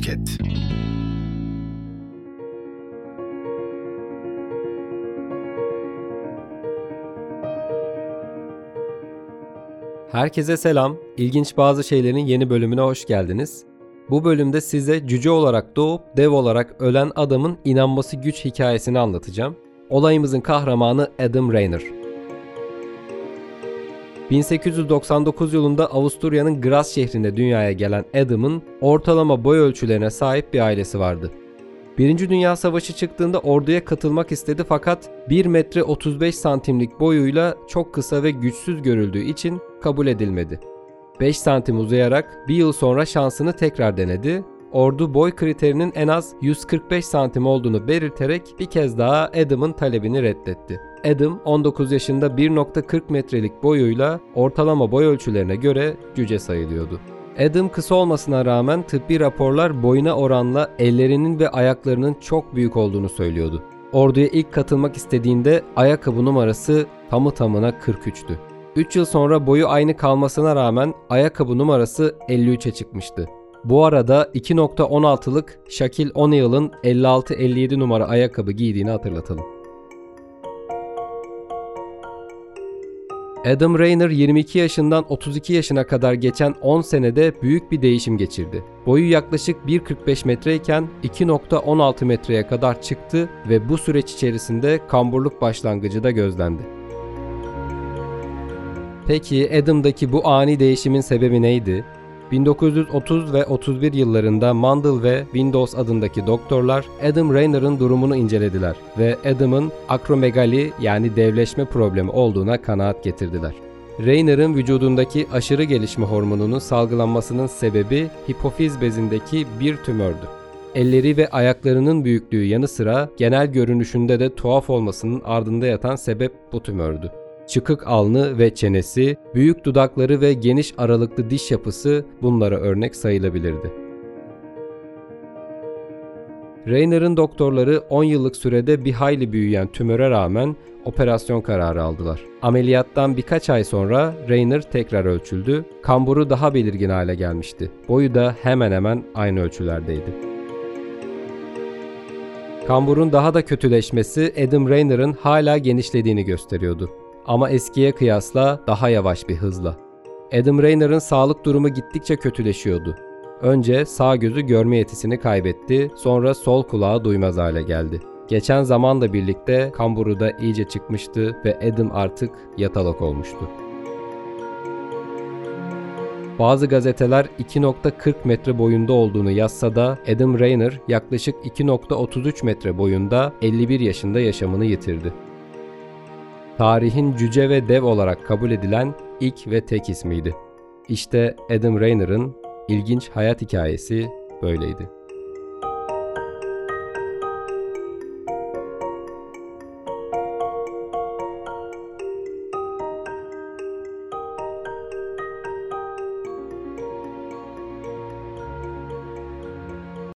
Podcast. Herkese selam. İlginç bazı şeylerin yeni bölümüne hoş geldiniz. Bu bölümde size cüce olarak doğup dev olarak ölen adamın inanması güç hikayesini anlatacağım. Olayımızın kahramanı Adam Rayner. 1899 yılında Avusturya'nın Graz şehrinde dünyaya gelen Adam'ın ortalama boy ölçülerine sahip bir ailesi vardı. Birinci Dünya Savaşı çıktığında orduya katılmak istedi fakat 1 metre 35 santimlik boyuyla çok kısa ve güçsüz görüldüğü için kabul edilmedi. 5 santim uzayarak bir yıl sonra şansını tekrar denedi. Ordu boy kriterinin en az 145 santim olduğunu belirterek bir kez daha Adam'ın talebini reddetti. Adam 19 yaşında 1.40 metrelik boyuyla ortalama boy ölçülerine göre cüce sayılıyordu. Adam kısa olmasına rağmen tıbbi raporlar boyuna oranla ellerinin ve ayaklarının çok büyük olduğunu söylüyordu. Orduya ilk katılmak istediğinde ayakkabı numarası tamı tamına 43'tü. 3 yıl sonra boyu aynı kalmasına rağmen ayakkabı numarası 53'e çıkmıştı. Bu arada 2.16'lık Shaquille O'Neal'ın 56-57 numara ayakkabı giydiğini hatırlatalım. Adam Rayner 22 yaşından 32 yaşına kadar geçen 10 senede büyük bir değişim geçirdi. Boyu yaklaşık 1.45 metreyken 2.16 metreye kadar çıktı ve bu süreç içerisinde kamburluk başlangıcı da gözlendi. Peki Adam'daki bu ani değişimin sebebi neydi? 1930 ve 31 yıllarında Mandel ve Windows adındaki doktorlar Adam Rayner'ın durumunu incelediler ve Adam'ın akromegali yani devleşme problemi olduğuna kanaat getirdiler. Rayner'ın vücudundaki aşırı gelişme hormonunun salgılanmasının sebebi hipofiz bezindeki bir tümördü. Elleri ve ayaklarının büyüklüğü yanı sıra genel görünüşünde de tuhaf olmasının ardında yatan sebep bu tümördü çıkık alnı ve çenesi, büyük dudakları ve geniş aralıklı diş yapısı bunlara örnek sayılabilirdi. Rayner'ın doktorları 10 yıllık sürede bir hayli büyüyen tümöre rağmen operasyon kararı aldılar. Ameliyattan birkaç ay sonra Rayner tekrar ölçüldü. Kamburu daha belirgin hale gelmişti. Boyu da hemen hemen aynı ölçülerdeydi. Kamburun daha da kötüleşmesi Adam Rayner'ın hala genişlediğini gösteriyordu ama eskiye kıyasla daha yavaş bir hızla. Adam Rayner'ın sağlık durumu gittikçe kötüleşiyordu. Önce sağ gözü görme yetisini kaybetti, sonra sol kulağı duymaz hale geldi. Geçen zamanla birlikte kamburu da iyice çıkmıştı ve Adam artık yatalak olmuştu. Bazı gazeteler 2.40 metre boyunda olduğunu yazsa da Adam Rayner yaklaşık 2.33 metre boyunda 51 yaşında yaşamını yitirdi tarihin cüce ve dev olarak kabul edilen ilk ve tek ismiydi. İşte Adam Rayner'ın ilginç hayat hikayesi böyleydi.